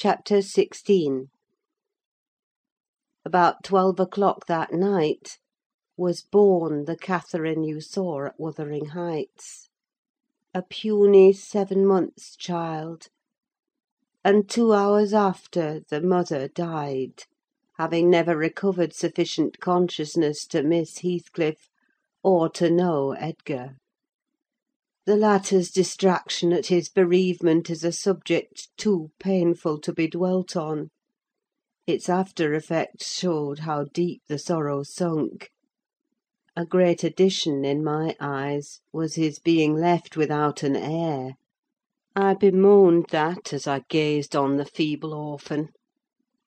CHAPTER XVI About twelve o'clock that night was born the Catherine you saw at Wuthering Heights: a puny seven months' child; and two hours after the mother died, having never recovered sufficient consciousness to miss Heathcliff, or to know Edgar. The latter's distraction at his bereavement is a subject too painful to be dwelt on: its after effects showed how deep the sorrow sunk. A great addition, in my eyes, was his being left without an heir. I bemoaned that as I gazed on the feeble orphan;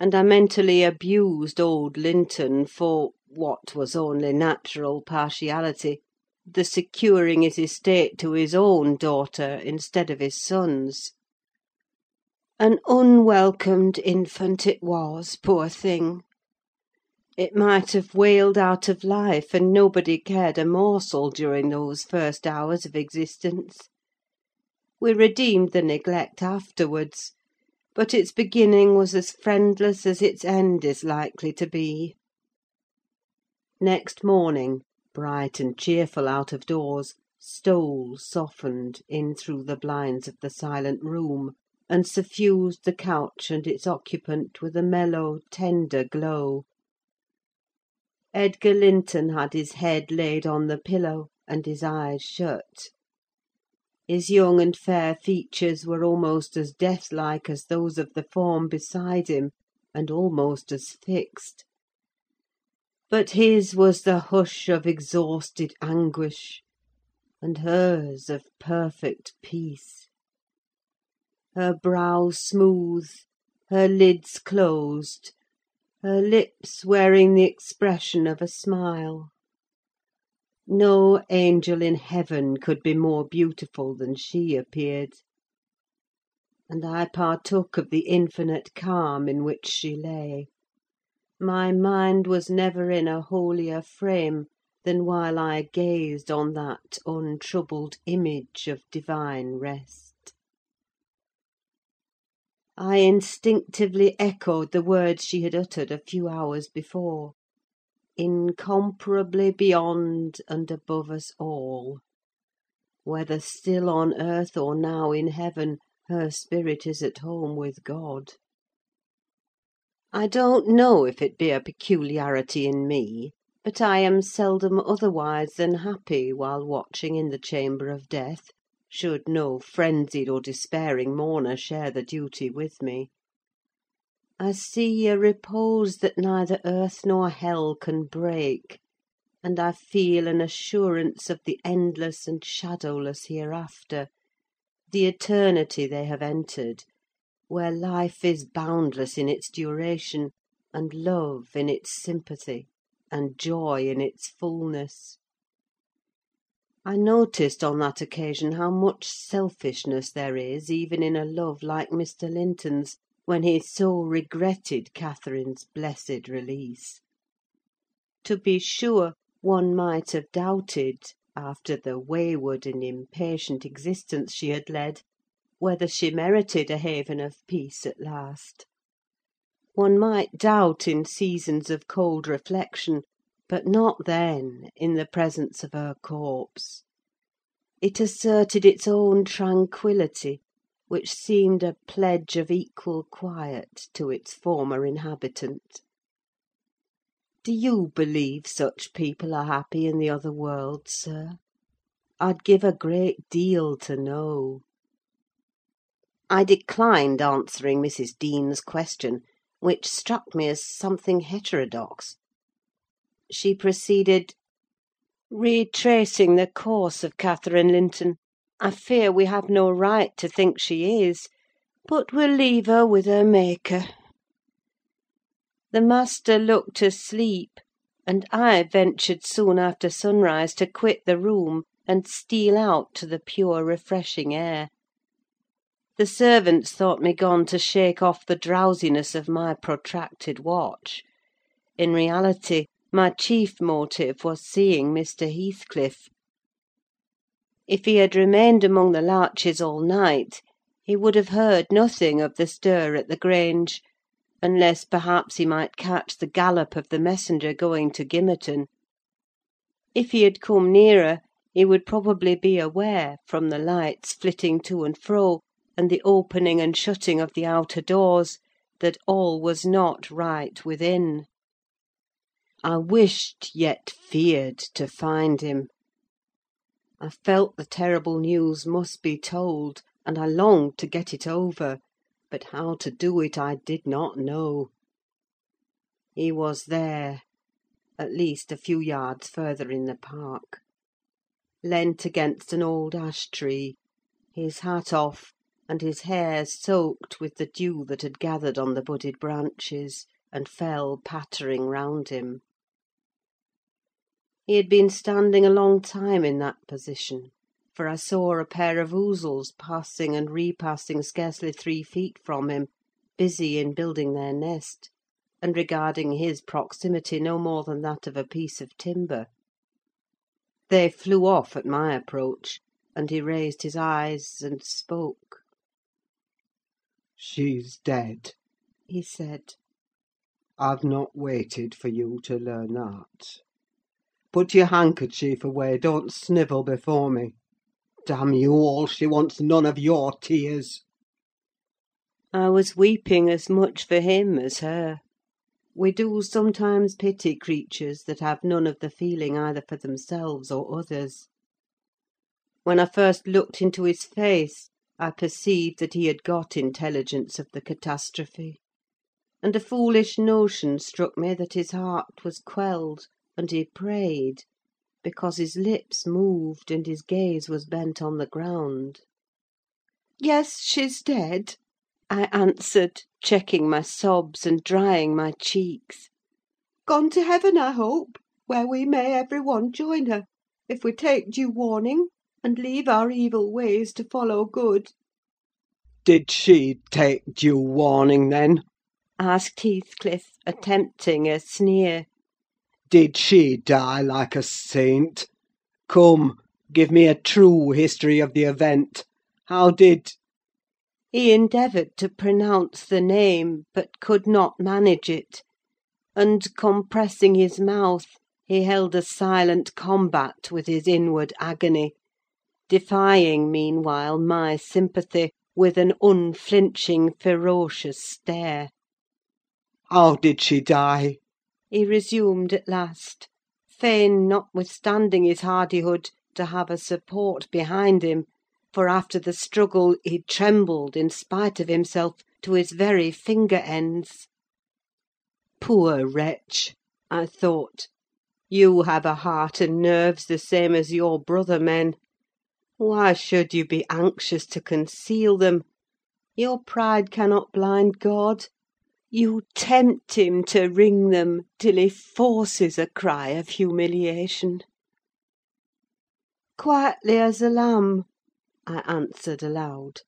and I mentally abused old Linton for, what was only natural partiality, the securing his estate to his own daughter instead of his son's. An unwelcomed infant it was, poor thing! It might have wailed out of life, and nobody cared a morsel during those first hours of existence. We redeemed the neglect afterwards; but its beginning was as friendless as its end is likely to be. Next morning, bright and cheerful out of doors, stole, softened, in through the blinds of the silent room, and suffused the couch and its occupant with a mellow, tender glow. Edgar Linton had his head laid on the pillow, and his eyes shut. His young and fair features were almost as death like as those of the form beside him, and almost as fixed. But his was the hush of exhausted anguish, and hers of perfect peace. Her brow smooth, her lids closed, her lips wearing the expression of a smile. No angel in heaven could be more beautiful than she appeared; and I partook of the infinite calm in which she lay. My mind was never in a holier frame than while I gazed on that untroubled image of divine rest. I instinctively echoed the words she had uttered a few hours before: "Incomparably beyond and above us all! Whether still on earth, or now in heaven, her spirit is at home with God." I don't know if it be a peculiarity in me, but I am seldom otherwise than happy while watching in the chamber of death, should no frenzied or despairing mourner share the duty with me. I see a repose that neither earth nor hell can break, and I feel an assurance of the endless and shadowless hereafter, the eternity they have entered, where life is boundless in its duration, and love in its sympathy, and joy in its fulness. I noticed on that occasion how much selfishness there is even in a love like Mr. Linton's, when he so regretted Catherine's blessed release. To be sure, one might have doubted, after the wayward and impatient existence she had led, whether she merited a haven of peace at last. One might doubt in seasons of cold reflection, but not then, in the presence of her corpse. It asserted its own tranquillity, which seemed a pledge of equal quiet to its former inhabitant. Do you believe such people are happy in the other world, sir? I'd give a great deal to know. I declined answering Mrs. Dean's question, which struck me as something heterodox. She proceeded: "Retracing the course of Catherine Linton, I fear we have no right to think she is; but we'll leave her with her Maker. The master looked asleep, and I ventured soon after sunrise to quit the room, and steal out to the pure, refreshing air. The servants thought me gone to shake off the drowsiness of my protracted watch: in reality, my chief motive was seeing Mr. Heathcliff. If he had remained among the larches all night, he would have heard nothing of the stir at the Grange, unless perhaps he might catch the gallop of the messenger going to Gimmerton. If he had come nearer, he would probably be aware, from the lights flitting to and fro, and the opening and shutting of the outer doors, that all was not right within. I wished, yet feared, to find him. I felt the terrible news must be told, and I longed to get it over; but how to do it I did not know. He was there, at least a few yards further in the park, leant against an old ash tree, his hat off, and his hair soaked with the dew that had gathered on the budded branches, and fell pattering round him. He had been standing a long time in that position for I saw a pair of ouzels passing and repassing scarcely three feet from him, busy in building their nest, and regarding his proximity no more than that of a piece of timber. They flew off at my approach, and he raised his eyes and spoke. "She's dead," he said. "I've not waited for you to learn that. Put your handkerchief away: don't snivel before me. Damn you all, she wants none of your tears!" I was weeping as much for him as her. We do sometimes pity creatures that have none of the feeling either for themselves or others. When I first looked into his face, I perceived that he had got intelligence of the catastrophe; and a foolish notion struck me that his heart was quelled, and he prayed because his lips moved and his gaze was bent on the ground. "Yes, she's dead," I answered, checking my sobs and drying my cheeks. "Gone to heaven, I hope, where we may every one join her, if we take due warning, and leave our evil ways to follow good." "Did she take due warning, then?" asked Heathcliff, attempting a sneer. Did she die like a saint? Come, give me a true history of the event. How did—" He endeavoured to pronounce the name, but could not manage it; and, compressing his mouth, he held a silent combat with his inward agony, defying meanwhile my sympathy with an unflinching, ferocious stare. "How did she die?" he resumed at last, fain, notwithstanding his hardihood, to have a support behind him; for after the struggle he trembled, in spite of himself, to his very finger ends. Poor wretch! I thought. You have a heart and nerves the same as your brother men. Why should you be anxious to conceal them? Your pride cannot blind God. You tempt him to wring them, till he forces a cry of humiliation." "Quietly as a lamb," I answered aloud.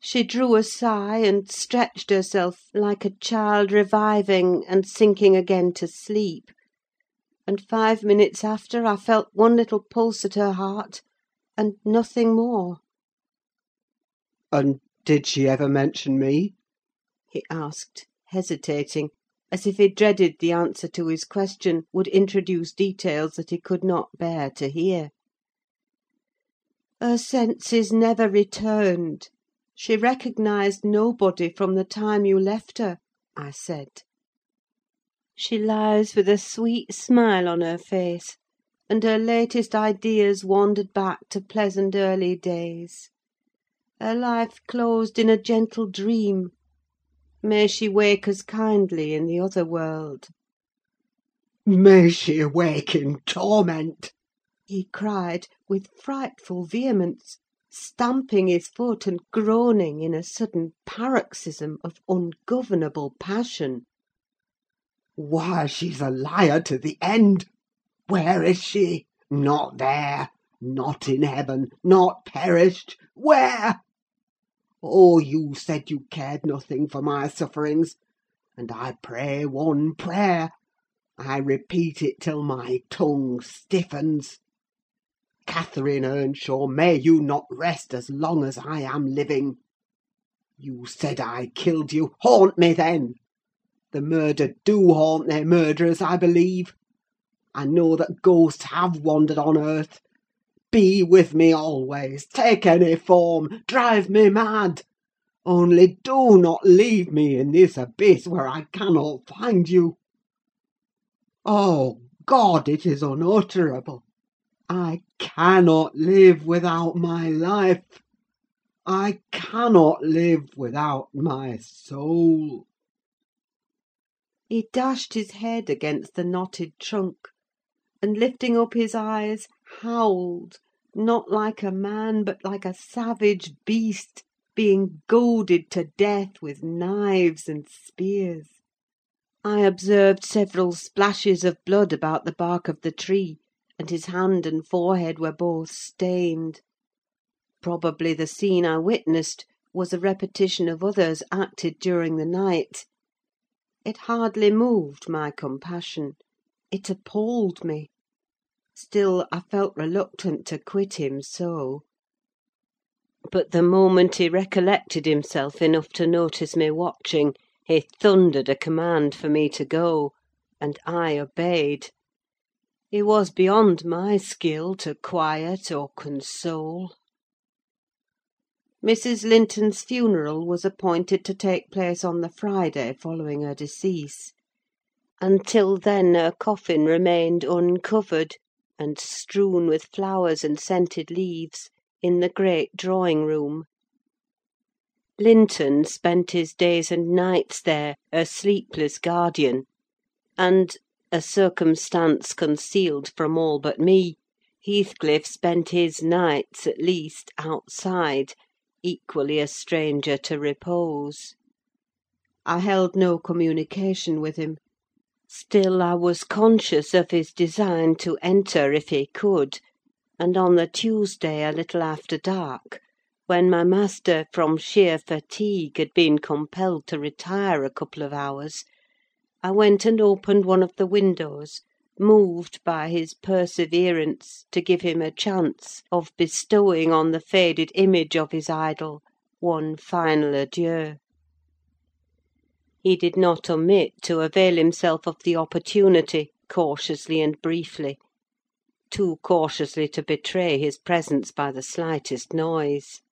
She drew a sigh, and stretched herself like a child reviving and sinking again to sleep; and five minutes after I felt one little pulse at her heart, and nothing more. "And did she ever mention me?" he asked hesitating, as if he dreaded the answer to his question would introduce details that he could not bear to hear. "Her senses never returned: she recognised nobody from the time you left her," I said. "She lies with a sweet smile on her face, and her latest ideas wandered back to pleasant early days. Her life closed in a gentle dream. May she wake as kindly in the other world!" "May she wake in torment!" he cried, with frightful vehemence, stamping his foot and groaning in a sudden paroxysm of ungovernable passion. "Why, she's a liar to the end! Where is she? Not there! Not in heaven! Not perished! Where? Oh, you said you cared nothing for my sufferings; and I pray one prayer—I repeat it till my tongue stiffens. Catherine Earnshaw, may you not rest as long as I am living! You said I killed you: haunt me, then! The murdered do haunt their murderers, I believe. I know that ghosts have wandered on earth. Be with me always: take any form, drive me mad! Only do not leave me in this abyss where I cannot find you. Oh, God! it is unutterable! I cannot live without my life! I cannot live without my soul!" He dashed his head against the knotted trunk, and lifting up his eyes, howled, not like a man, but like a savage beast being goaded to death with knives and spears. I observed several splashes of blood about the bark of the tree, and his hand and forehead were both stained. Probably the scene I witnessed was a repetition of others acted during the night. It hardly moved my compassion: it appalled me. Still, I felt reluctant to quit him so. But the moment he recollected himself enough to notice me watching, he thundered a command for me to go, and I obeyed. He was beyond my skill to quiet or console. Mrs. Linton's funeral was appointed to take place on the Friday following her decease. Until then her coffin remained uncovered, and strewn with flowers and scented leaves, in the great drawing room. Linton spent his days and nights there, her sleepless guardian; and a circumstance concealed from all but me Heathcliff spent his nights, at least, outside, equally a stranger to repose. I held no communication with him; still I was conscious of his design to enter if he could; and on the Tuesday, a little after dark, when my master, from sheer fatigue, had been compelled to retire a couple of hours, I went and opened one of the windows, moved by his perseverance to give him a chance of bestowing on the faded image of his idol one final adieu. He did not omit to avail himself of the opportunity, cautiously and briefly; too cautiously to betray his presence by the slightest noise.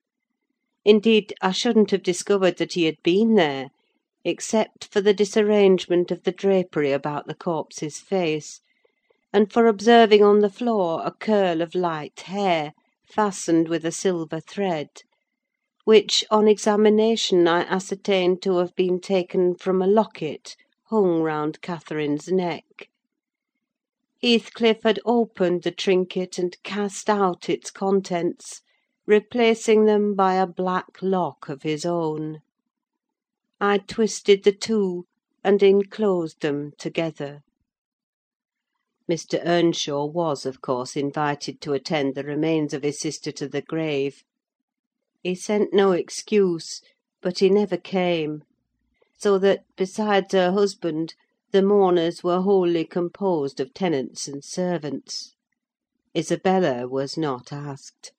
Indeed, I shouldn't have discovered that he had been there except for the disarrangement of the drapery about the corpse's face, and for observing on the floor a curl of light hair, fastened with a silver thread, which, on examination, I ascertained to have been taken from a locket hung round Catherine's neck. Heathcliff had opened the trinket and cast out its contents, replacing them by a black lock of his own. I twisted the two, and enclosed them together. Mr. Earnshaw was, of course, invited to attend the remains of his sister to the grave. He sent no excuse, but he never came; so that, besides her husband, the mourners were wholly composed of tenants and servants. Isabella was not asked.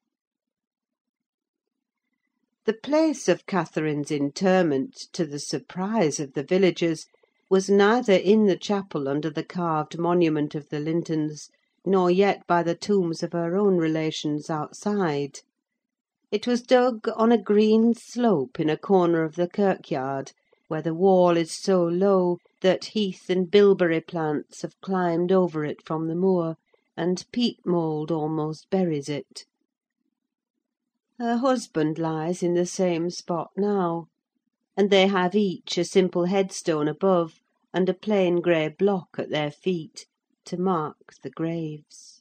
The place of Catherine's interment, to the surprise of the villagers, was neither in the chapel under the carved monument of the Lintons, nor yet by the tombs of her own relations outside. It was dug on a green slope in a corner of the kirkyard, where the wall is so low that heath and bilberry plants have climbed over it from the moor, and peat mould almost buries it. Her husband lies in the same spot now; and they have each a simple headstone above, and a plain grey block at their feet, to mark the graves.